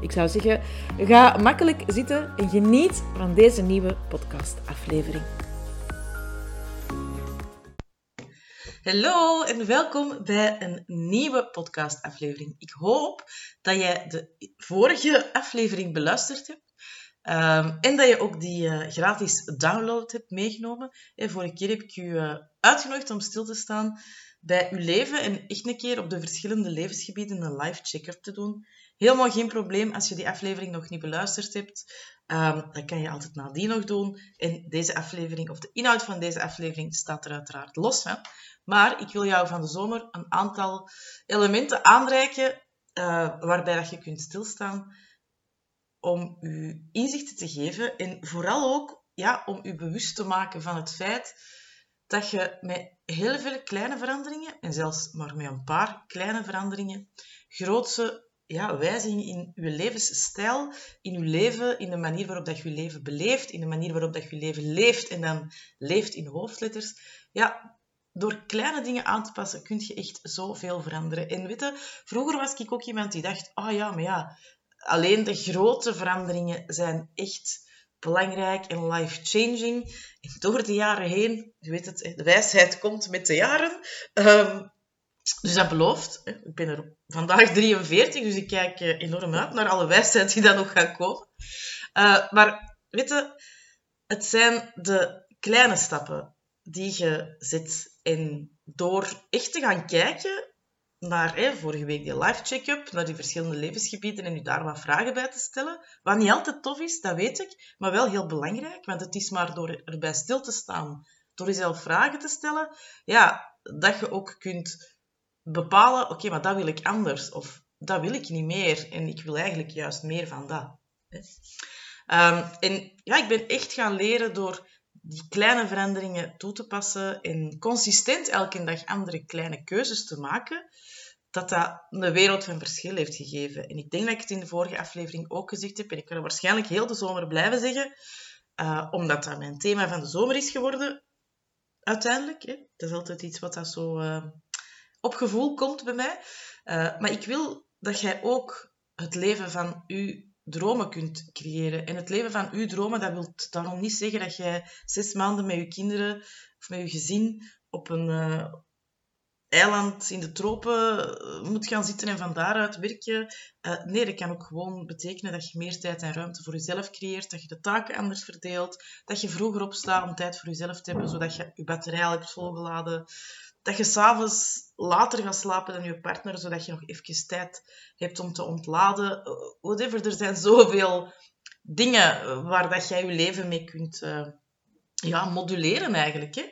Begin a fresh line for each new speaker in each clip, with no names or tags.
Ik zou zeggen, ga makkelijk zitten en geniet van deze nieuwe podcastaflevering. Hallo en welkom bij een nieuwe podcastaflevering. Ik hoop dat jij de vorige aflevering beluisterd hebt. Um, en dat je ook die uh, gratis download hebt meegenomen. En vorige keer heb ik u uh, uitgenodigd om stil te staan bij uw leven en echt een keer op de verschillende levensgebieden een live check-up te doen. Helemaal geen probleem als je die aflevering nog niet beluisterd hebt. Um, dan kan je altijd nadien nog doen. En deze aflevering, of de inhoud van deze aflevering, staat er uiteraard los. Maar ik wil jou van de zomer een aantal elementen aanreiken uh, waarbij dat je kunt stilstaan om je inzichten te geven en vooral ook ja, om je bewust te maken van het feit dat je met heel veel kleine veranderingen, en zelfs maar met een paar kleine veranderingen, grootse ja, wijzigingen in je levensstijl, in je leven, in de manier waarop dat je je leven beleeft, in de manier waarop dat je je leven leeft en dan leeft in hoofdletters. Ja, door kleine dingen aan te passen kun je echt zoveel veranderen. En weet je, vroeger was ik ook iemand die dacht, ah oh ja, maar ja, alleen de grote veranderingen zijn echt belangrijk en life-changing. En door de jaren heen, je weet het, de wijsheid komt met de jaren. Um, dus dat belooft. Ik ben er vandaag 43, dus ik kijk eh, enorm uit naar alle wijsheid die dan nog gaat komen. Uh, maar weet je, het zijn de kleine stappen die je zet. En door echt te gaan kijken naar hè, vorige week die live check-up, naar die verschillende levensgebieden en u daar wat vragen bij te stellen. Wat niet altijd tof is, dat weet ik, maar wel heel belangrijk, want het is maar door erbij stil te staan, door jezelf vragen te stellen, ja, dat je ook kunt bepalen, oké, maar dat wil ik anders, of dat wil ik niet meer, en ik wil eigenlijk juist meer van dat. Um, en ja, ik ben echt gaan leren door die kleine veranderingen toe te passen en consistent elke dag andere kleine keuzes te maken, dat dat een wereld van verschil heeft gegeven. En ik denk dat ik het in de vorige aflevering ook gezegd heb, en ik kan het waarschijnlijk heel de zomer blijven zeggen, uh, omdat dat mijn thema van de zomer is geworden, uiteindelijk. Hè. Dat is altijd iets wat dat zo uh, op gevoel komt bij mij. Uh, maar ik wil dat jij ook het leven van uw dromen kunt creëren. En het leven van uw dromen, dat wil daarom niet zeggen dat jij zes maanden met je kinderen of met je gezin op een uh, eiland in de tropen eh, moet gaan zitten en van daaruit werken. Uh, nee, dat kan ook gewoon betekenen dat je meer tijd en ruimte voor jezelf creëert, dat je de taken anders verdeelt, dat je vroeger opstaat om tijd voor jezelf te hebben, zodat je je batterij al hebt volgeladen, dat je s'avonds later gaat slapen dan je partner, zodat je nog even tijd hebt om te ontladen. Whatever, er zijn zoveel dingen waar dat jij je leven mee kunt uh, ja, moduleren eigenlijk. Hè.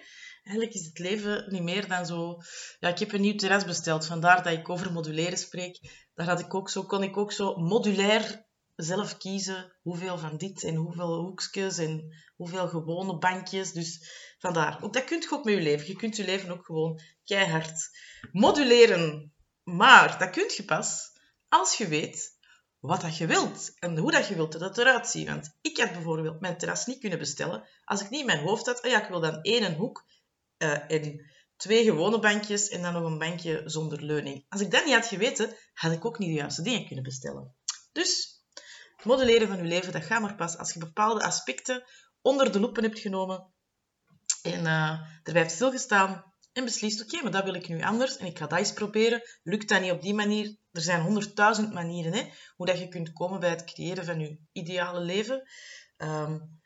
Eigenlijk is het leven niet meer dan zo... Ja, ik heb een nieuw terras besteld, vandaar dat ik over moduleren spreek. Daar had ik ook zo, kon ik ook zo modulair zelf kiezen hoeveel van dit en hoeveel hoekjes en hoeveel gewone bankjes. Dus vandaar. Ook dat kunt je ook met je leven. Je kunt je leven ook gewoon keihard moduleren. Maar dat kun je pas als je weet wat dat je wilt en hoe dat je wilt dat het eruit ziet. Want ik had bijvoorbeeld mijn terras niet kunnen bestellen als ik niet in mijn hoofd had, oh ja, ik wil dan één hoek uh, en twee gewone bankjes en dan nog een bankje zonder leuning. Als ik dat niet had geweten, had ik ook niet de juiste dingen kunnen bestellen. Dus modelleren van je leven, dat gaat maar pas als je bepaalde aspecten onder de loepen hebt genomen en uh, erbij hebt stilgestaan en beslist, oké, maar dat wil ik nu anders en ik ga dat eens proberen. Lukt dat niet op die manier? Er zijn honderdduizend manieren hè, hoe dat je kunt komen bij het creëren van je ideale leven. Um,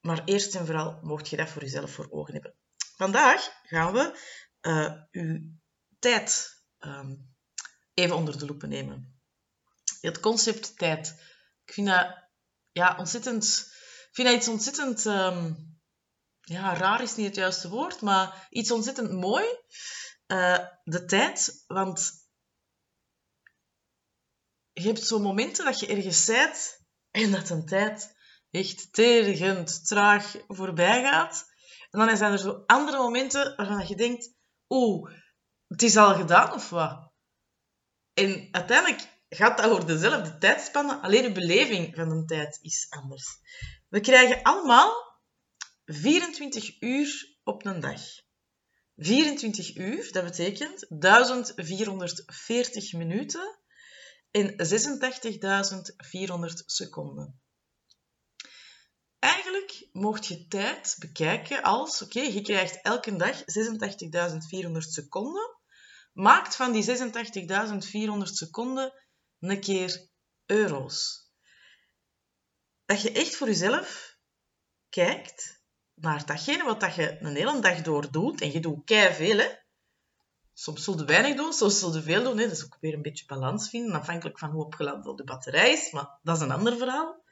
maar eerst en vooral mocht je dat voor jezelf voor ogen hebben. Vandaag gaan we uh, uw tijd um, even onder de loep nemen het concept tijd. Ik vind dat ja, ontzettend... Ik vind iets ontzettend... Um, ja, raar is niet het juiste woord, maar iets ontzettend mooi. Uh, de tijd, want je hebt zo momenten dat je ergens zijt en dat een tijd echt tergend traag voorbij gaat. En dan zijn er zo andere momenten waarvan je denkt, oeh, het is al gedaan of wat? En uiteindelijk gaat dat over dezelfde tijdspanne, alleen de beleving van de tijd is anders. We krijgen allemaal 24 uur op een dag. 24 uur, dat betekent 1440 minuten en 86.400 seconden. Eigenlijk mocht je tijd bekijken als, oké, je krijgt elke dag 86.400 seconden, maakt van die 86.400 seconden een keer euro's. Dat je echt voor jezelf kijkt naar datgene wat dat je een hele dag door doet, en je doet kei veel. Soms zul je weinig doen, soms zul je veel doen. Hè. Dat is ook weer een beetje balans vinden, afhankelijk van hoe opgeladen de batterij is. Maar dat is een ander verhaal.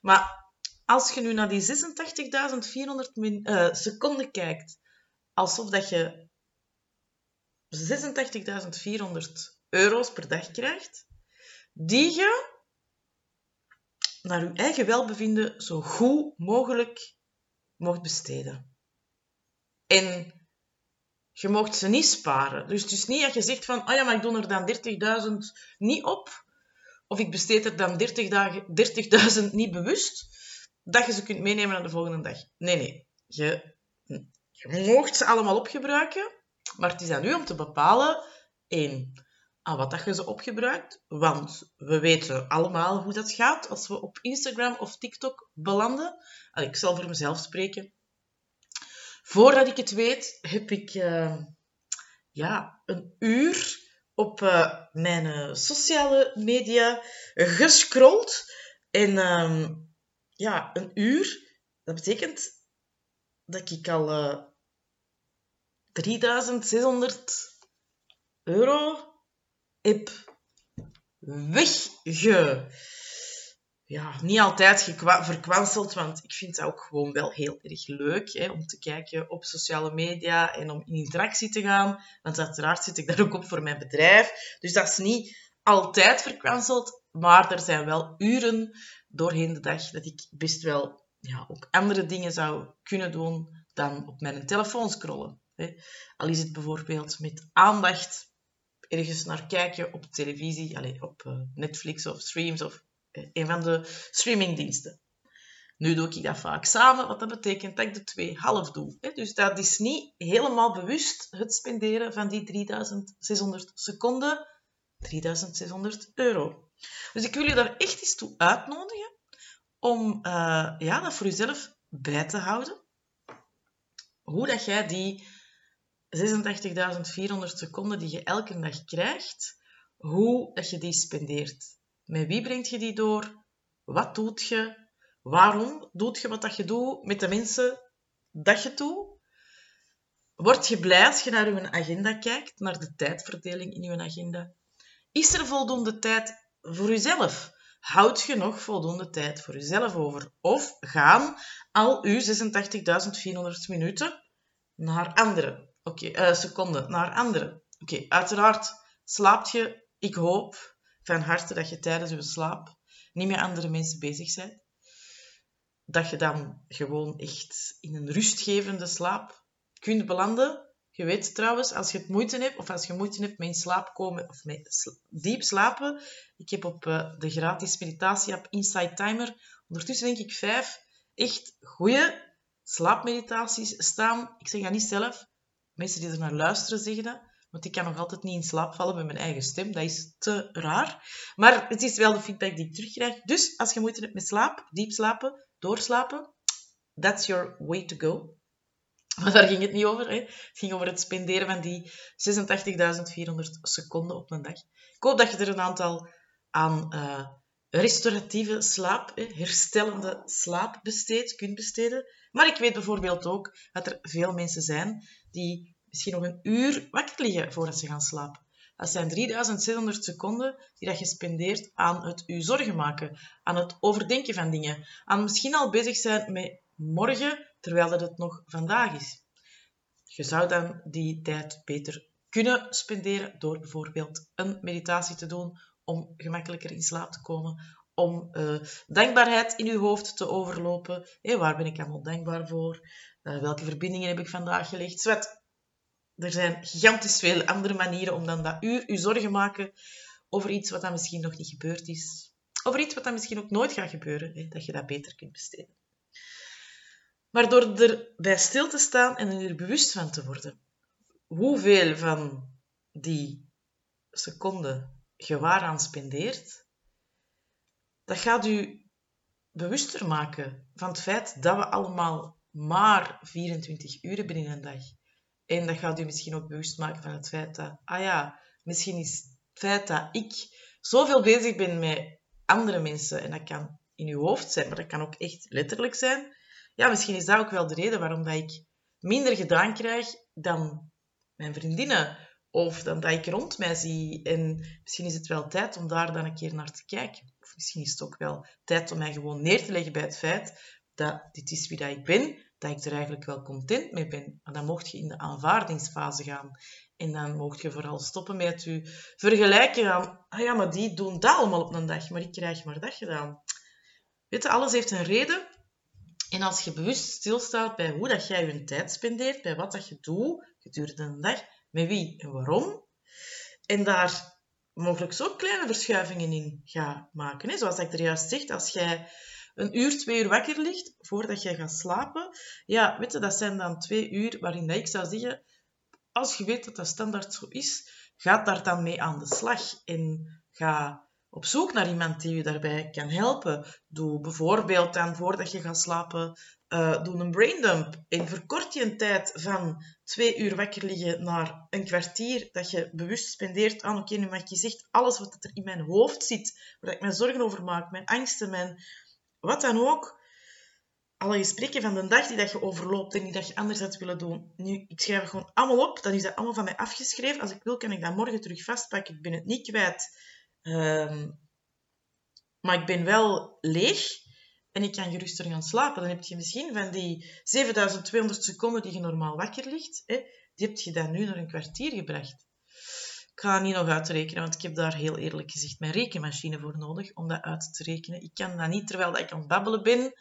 Maar als je nu naar die 86.400 uh, seconden kijkt, alsof dat je 86.400 euro's per dag krijgt, die je naar je eigen welbevinden zo goed mogelijk mocht besteden. En je mocht ze niet sparen. Dus het is niet dat je zegt van, oh ja, maar ik doe er dan 30.000 niet op, of ik besteed er dan 30.000 30 niet bewust, dat je ze kunt meenemen naar de volgende dag. Nee, nee. Je, je mocht ze allemaal opgebruiken, maar het is aan u om te bepalen, één, aan wat dat je ze opgebruikt. Want we weten allemaal hoe dat gaat als we op Instagram of TikTok belanden. ik zal voor mezelf spreken. Voordat ik het weet, heb ik uh, ja, een uur op uh, mijn uh, sociale media gescrolld. En ehm, ja, een uur, dat betekent dat ik al 3600 euro heb wegge... Ja, niet altijd verkwanseld, want ik vind het ook gewoon wel heel erg leuk hè, om te kijken op sociale media en om in interactie te gaan. Want uiteraard zit ik daar ook op voor mijn bedrijf. Dus dat is niet altijd verkwanseld, maar er zijn wel uren doorheen de dag dat ik best wel ja, ook andere dingen zou kunnen doen dan op mijn telefoon scrollen. Hè. Al is het bijvoorbeeld met aandacht ergens naar kijken op televisie, allez, op uh, Netflix of streams of uh, een van de streamingdiensten. Nu doe ik dat vaak samen, wat dat betekent dat ik de twee half doe. Dus dat is niet helemaal bewust het spenderen van die 3600 seconden, 3600 euro. Dus ik wil je daar echt eens toe uitnodigen om uh, ja, dat voor jezelf bij te houden. Hoe dat jij die 86.400 seconden die je elke dag krijgt, hoe dat je die spendeert. Met wie brengt je die door? Wat doet je? Waarom doet je wat dat je doet met de mensen dat je doet? Word je blij als je naar je agenda kijkt, naar de tijdverdeling in je agenda? Is er voldoende tijd voor jezelf? Houd je nog voldoende tijd voor jezelf over? Of gaan al uw 86.400 minuten naar anderen? Oké, okay, uh, seconden, naar anderen. Oké, okay, uiteraard slaapt je, ik hoop van harte dat je tijdens je slaap niet met andere mensen bezig bent. Dat je dan gewoon echt in een rustgevende slaap kunt belanden. Je weet trouwens, als je het moeite hebt, of als je moeite hebt met in slaap komen, of met diep slapen. Ik heb op uh, de gratis meditatie-app Inside Timer ondertussen denk ik vijf echt goede slaapmeditaties staan. Ik zeg dat niet zelf. Mensen die er naar luisteren zeggen dat. Want ik kan nog altijd niet in slaap vallen met mijn eigen stem. Dat is te raar. Maar het is wel de feedback die ik terugkrijg. Dus als je moeite hebt met slaap, diep slapen, doorslapen, that's your way to go. Maar daar ging het niet over. Hè. Het ging over het spenderen van die 86.400 seconden op een dag. Ik hoop dat je er een aantal aan uh, restauratieve slaap, herstellende slaap besteedt, kunt besteden. Maar ik weet bijvoorbeeld ook dat er veel mensen zijn die misschien nog een uur wakker liggen voordat ze gaan slapen. Dat zijn 3600 seconden die dat je spendeert aan het u zorgen maken, aan het overdenken van dingen, aan misschien al bezig zijn met morgen terwijl dat het nog vandaag is. Je zou dan die tijd beter kunnen spenderen door bijvoorbeeld een meditatie te doen om gemakkelijker in slaap te komen, om uh, dankbaarheid in uw hoofd te overlopen. Hey, waar ben ik allemaal dankbaar voor? Uh, welke verbindingen heb ik vandaag gelegd? Zwet. Er zijn gigantisch veel andere manieren om dan dat uur u zorgen maken over iets wat dan misschien nog niet gebeurd is. Over iets wat dan misschien ook nooit gaat gebeuren. Dat je dat beter kunt besteden. Maar door erbij stil te staan en er bewust van te worden, hoeveel van die seconden je waaraan spendeert, dat gaat u bewuster maken van het feit dat we allemaal maar 24 uur binnen een dag. En dat gaat u misschien ook bewust maken van het feit dat, ah ja, misschien is het feit dat ik zoveel bezig ben met andere mensen, en dat kan in uw hoofd zijn, maar dat kan ook echt letterlijk zijn. Ja, misschien is dat ook wel de reden waarom dat ik minder gedaan krijg dan mijn vriendinnen. Of dan dat ik rond mij zie. En misschien is het wel tijd om daar dan een keer naar te kijken. Of misschien is het ook wel tijd om mij gewoon neer te leggen bij het feit dat dit is wie dat ik ben. Dat ik er eigenlijk wel content mee ben. Maar dan mocht je in de aanvaardingsfase gaan. En dan mocht je vooral stoppen met je vergelijken aan... Ah ja, maar die doen dat allemaal op een dag. Maar ik krijg maar dat gedaan. Weet je, alles heeft een reden. En als je bewust stilstaat bij hoe dat jij je tijd spendeert, bij wat dat je doet gedurende een dag, met wie en waarom. En daar mogelijk zo kleine verschuivingen in gaat maken. Zoals ik er juist zeg, als jij een uur, twee uur wakker ligt voordat jij gaat slapen, ja, weet je, dat zijn dan twee uur waarin ik zou zeggen, als je weet dat dat standaard zo is, ga daar dan mee aan de slag en ga op zoek naar iemand die je daarbij kan helpen. Doe bijvoorbeeld dan voordat je gaat slapen, uh, doe een braindump en verkort je een tijd van twee uur wakker liggen naar een kwartier dat je bewust spendeert aan, oké, nu mag je zegt alles wat er in mijn hoofd zit, waar ik me zorgen over maak, mijn angsten, mijn wat dan ook, alle gesprekken van de dag die dat je overloopt en die dat je anders had willen doen. Nu, ik schrijf het gewoon allemaal op, dan is dat allemaal van mij afgeschreven. Als ik wil, kan ik dat morgen terug vastpakken. Ik ben het niet kwijt. Ehm, maar ik ben wel leeg en ik kan geruster gaan slapen. Dan heb je misschien van die 7200 seconden die je normaal wakker ligt, hè, die heb je dan nu naar een kwartier gebracht. Ik ga niet nog uitrekenen, want ik heb daar heel eerlijk gezegd mijn rekenmachine voor nodig om dat uit te rekenen. Ik kan dat niet terwijl ik aan het babbelen ben,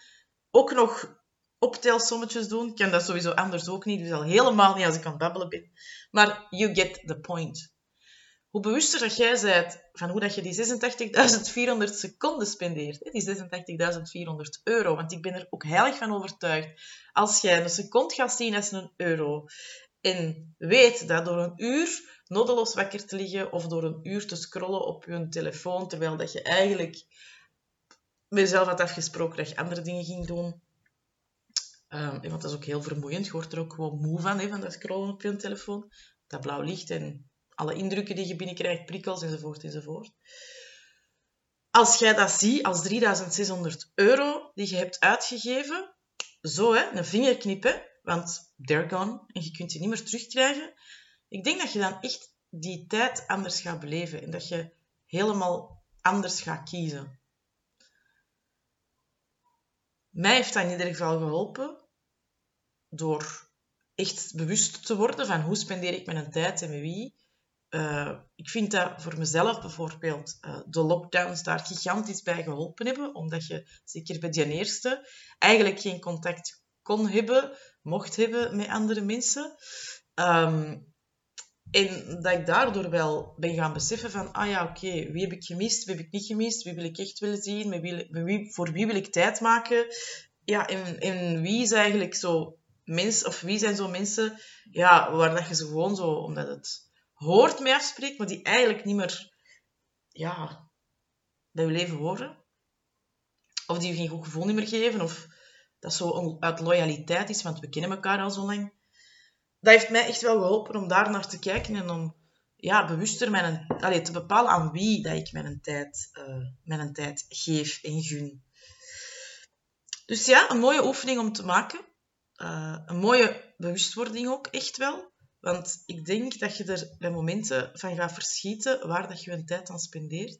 ook nog optelsommetjes doen. Ik kan dat sowieso anders ook niet, dus al helemaal niet als ik aan het babbelen ben. Maar you get the point hoe bewuster dat jij bent van hoe dat je die 86.400 seconden spendeert, die 86.400 euro, want ik ben er ook heilig van overtuigd, als jij een seconde gaat zien als een euro en weet dat door een uur nodeloos wakker te liggen of door een uur te scrollen op je telefoon, terwijl dat je eigenlijk met jezelf had afgesproken dat je andere dingen ging doen, um, want dat is ook heel vermoeiend. Je wordt er ook gewoon moe van, hè, van dat scrollen op je telefoon. Dat blauw licht en alle indrukken die je binnenkrijgt, prikkels enzovoort enzovoort. Als jij dat ziet als 3600 euro die je hebt uitgegeven, zo hè, een vingerknip, want they're gone en je kunt die niet meer terugkrijgen. Ik denk dat je dan echt die tijd anders gaat beleven en dat je helemaal anders gaat kiezen. Mij heeft dat in ieder geval geholpen door echt bewust te worden van hoe spendeer ik mijn tijd en met wie. Uh, ik vind dat voor mezelf bijvoorbeeld uh, de lockdowns daar gigantisch bij geholpen hebben, omdat je, zeker bij die eerste, eigenlijk geen contact kon hebben, mocht hebben met andere mensen. Um, en dat ik daardoor wel ben gaan beseffen van, ah ja, oké, wie heb ik gemist, wie heb ik niet gemist, wie wil ik echt willen zien, met wie, voor wie wil ik tijd maken. Ja, en, en wie is eigenlijk zo mens, of wie zijn zo mensen, ja, waar dat je ze gewoon zo, omdat het hoort mij afspreekt, maar die eigenlijk niet meer ja, bij je leven horen. Of die je geen goed gevoel niet meer geven. Of dat zo uit loyaliteit is, want we kennen elkaar al zo lang. Dat heeft mij echt wel geholpen om daar naar te kijken en om ja, bewuster mijn, allez, te bepalen aan wie dat ik mijn tijd, uh, mijn tijd geef en gun. Dus ja, een mooie oefening om te maken. Uh, een mooie bewustwording ook, echt wel. Want ik denk dat je er bij momenten van gaat verschieten waar dat je je tijd aan spendeert.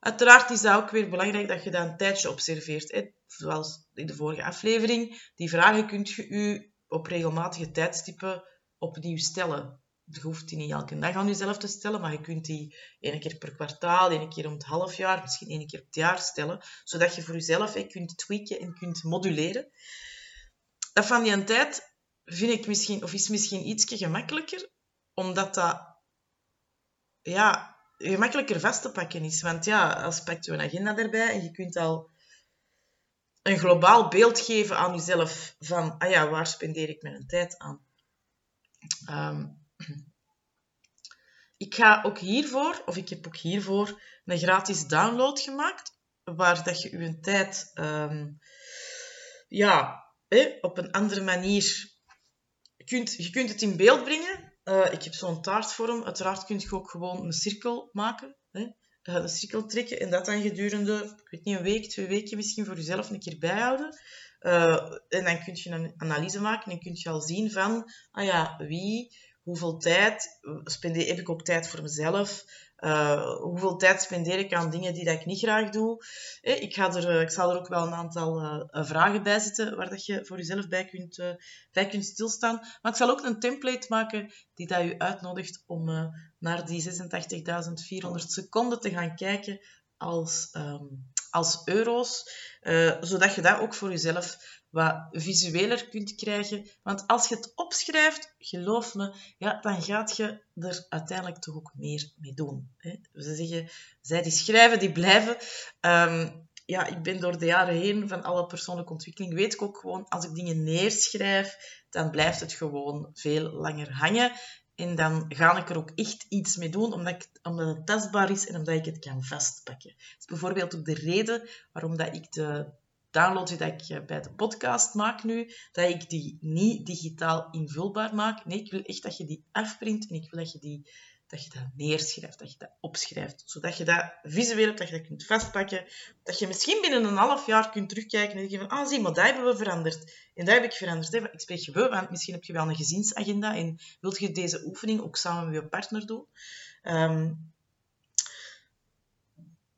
Uiteraard is dat ook weer belangrijk dat je dat een tijdje observeert. Hè. Zoals in de vorige aflevering. Die vragen kunt je u op regelmatige tijdstippen opnieuw stellen. je hoeft die niet elke dag aan jezelf te stellen, maar je kunt die één keer per kwartaal, één keer om het half jaar, misschien één keer per jaar stellen, zodat je voor jezelf hè, kunt tweaken en kunt moduleren. Dat van die tijd vind ik misschien, of is misschien ietsje gemakkelijker, omdat dat ja, gemakkelijker vast te pakken is. Want ja, als pakt je een agenda erbij en je kunt al een globaal beeld geven aan jezelf van, ah ja, waar spendeer ik mijn tijd aan? Ehm, ik ga ook hiervoor, of ik heb ook hiervoor, een gratis download gemaakt, waar dat je je tijd um, ja, op een andere manier kunt, je kunt het in beeld brengen. Uh, ik heb zo'n taartvorm. Uiteraard kun je ook gewoon een cirkel maken. Hè? Uh, een cirkel trekken en dat dan gedurende, ik weet niet, een week, twee weken misschien voor jezelf een keer bijhouden. Uh, en dan kun je een analyse maken en kun je al zien van, ah ja, wie, hoeveel tijd, spendeer, heb ik ook tijd voor mezelf? Uh, hoeveel tijd spendeer ik aan dingen die dat ik niet graag doe? Eh, ik, ga er, ik zal er ook wel een aantal vragen bij zetten waar dat je voor jezelf bij kunt, bij kunt stilstaan. Maar ik zal ook een template maken die dat je uitnodigt om naar die 86.400 seconden te gaan kijken als, um, als euro's. zodat je dat ook voor jezelf wat visueler kunt krijgen. Want als je het opschrijft, geloof me, ja, dan gaat je er uiteindelijk toch ook meer mee doen. Hè? Ze zeggen, zij die schrijven, die blijven. Um, ja, ik ben door de jaren heen van alle persoonlijke ontwikkeling, weet ik ook gewoon, als ik dingen neerschrijf, dan blijft het gewoon veel langer hangen. En dan ga ik er ook echt iets mee doen, omdat, ik, omdat het tastbaar is en omdat ik het kan vastpakken. Dat is bijvoorbeeld ook de reden waarom dat ik de downloads die ik eh, bij de podcast maak nu, dat ik die niet digitaal invulbaar maak. Nee, ik wil echt dat je die afprint en ik wil dat je, die, dat, je dat neerschrijft, dat je dat opschrijft. Zodat je dat visueel hebt, dat je dat kunt vastpakken. Dat je misschien binnen een half jaar kunt terugkijken en denken van, ah zie, maar dat hebben we veranderd. En dat heb ik veranderd. Ik spreek je we, want misschien heb je wel een gezinsagenda en wilt je deze oefening ook samen met je partner doen. Ehm,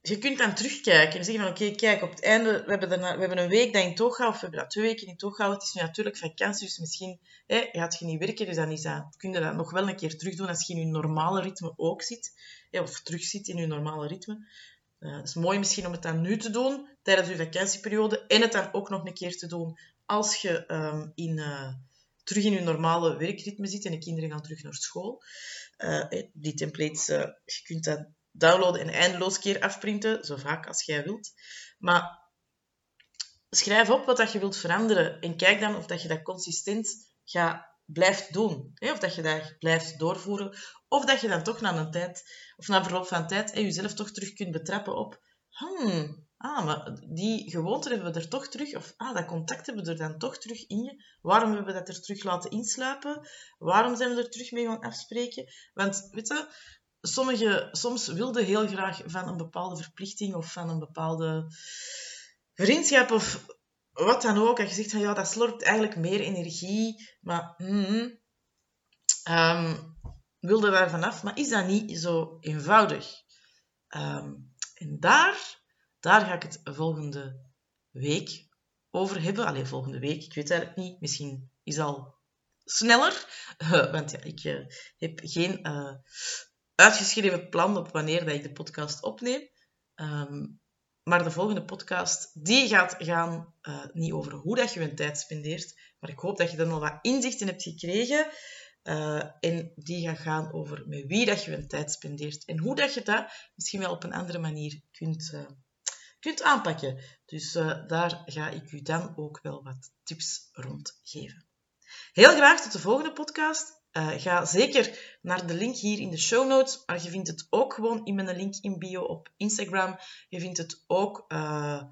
je kunt dan terugkijken en zeggen van oké, kijk, op het einde, we hebben, we hebben een week dat in Toga, of we hebben dat twee weken in Toga. Het is nu natuurlijk vakantie, dus misschien hè, gaat je niet werken, dus dan is dat, kun je dat nog wel een keer terug doen als je in je normale ritme ook zit. Hè, of terug zit in je normale ritme. Het is mooi misschien om het dan nu te doen, tijdens je vakantieperiode, en het dan ook nog een keer te doen als je um, in, uh, terug in je normale werkritme zit en de kinderen gaan terug naar school. Uh, die templates, je kunt dat downloaden en eindeloos keer afprinten, zo vaak als jij wilt. Maar schrijf op wat dat je wilt veranderen en kijk dan of dat je dat consistent blijft doen. Hè? Of dat je dat blijft doorvoeren. Of dat je dan toch na een tijd, of na verloop van tijd, hè, jezelf toch terug kunt betrappen op hmm, ah, maar die gewoonte hebben we er toch terug, of ah, dat contact hebben we er dan toch terug in je. Waarom hebben we dat er terug laten insluipen? Waarom zijn we er terug mee gaan afspreken? Want, weet je, sommige, soms wilde heel graag van een bepaalde verplichting of van een bepaalde vriendschap of wat dan ook. En je zegt van ja, dat slorpt eigenlijk meer energie, maar mm, um, wilde daar vanaf. Maar is dat niet zo eenvoudig? Ehm, en daar, daar ga ik het volgende week over hebben. Alleen volgende week, ik weet eigenlijk niet. Misschien is al sneller. want ja, ik uh, heb geen uh, uitgeschreven plan op wanneer dat ik de podcast opneem. Ehm, maar de volgende podcast, die gaat gaan uh, niet over hoe dat je je tijd spendeert, maar ik hoop dat je er nog wat inzicht in hebt gekregen. Uh, en die gaat gaan over met wie dat je je tijd spendeert en hoe dat je dat misschien wel op een andere manier kunt, uh, kunt aanpakken. Dus daar ga ik u dan ook wel wat tips rond geven. Heel graag tot de volgende podcast. Uh, ga zeker naar de link hier in de show notes, maar je vindt het ook gewoon in mijn link in bio op Instagram. Je vindt het ook uh,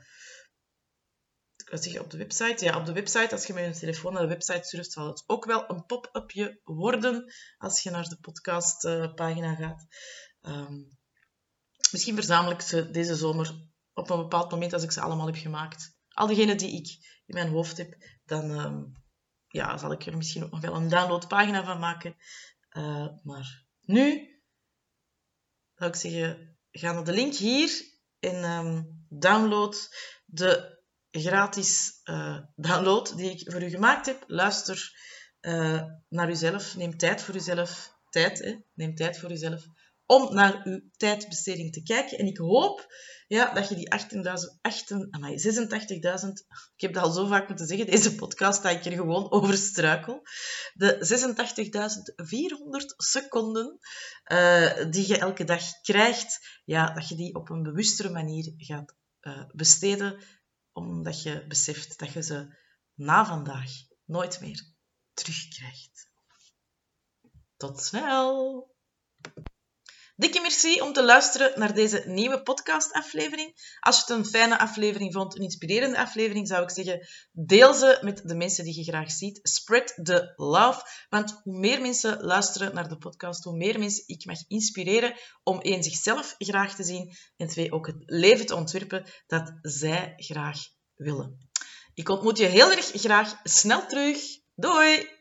zeg, op de website. Ja, op de website, als je met je telefoon naar de website surft, zal het ook wel een pop-upje worden als je naar de podcastpagina uh, gaat. Um, misschien verzamel ik ze deze zomer op een bepaald moment als ik ze allemaal heb gemaakt. Al diegenen die ik in mijn hoofd heb, dan... Um, ja, zal ik er misschien ook nog wel een downloadpagina van maken. Uh, maar nu zou ik zeggen, ga naar de link hier en um, download de gratis uh, download die ik voor u gemaakt heb. Luister uh, naar uzelf, neem tijd voor uzelf, tijd. Hè. Neem tijd voor jezelf om naar uw tijdbesteding te kijken. En ik hoop ja, dat je die 86.000... Ik heb dat al zo vaak moeten zeggen, deze podcast, dat ik er gewoon over struikel. De 86.400 seconden uh, die je elke dag krijgt, ja, dat je die op een bewustere manier gaat uh, besteden, omdat je beseft dat je ze na vandaag nooit meer terugkrijgt. Tot snel! Dikke merci om te luisteren naar deze nieuwe podcastaflevering. Als je het een fijne aflevering vond, een inspirerende aflevering, zou ik zeggen, deel ze met de mensen die je graag ziet. Spread the love. Want hoe meer mensen luisteren naar de podcast, hoe meer mensen ik mag inspireren om één, zichzelf graag te zien en twee, ook het leven te ontwerpen dat zij graag willen. Ik ontmoet je heel erg graag snel terug. Doei!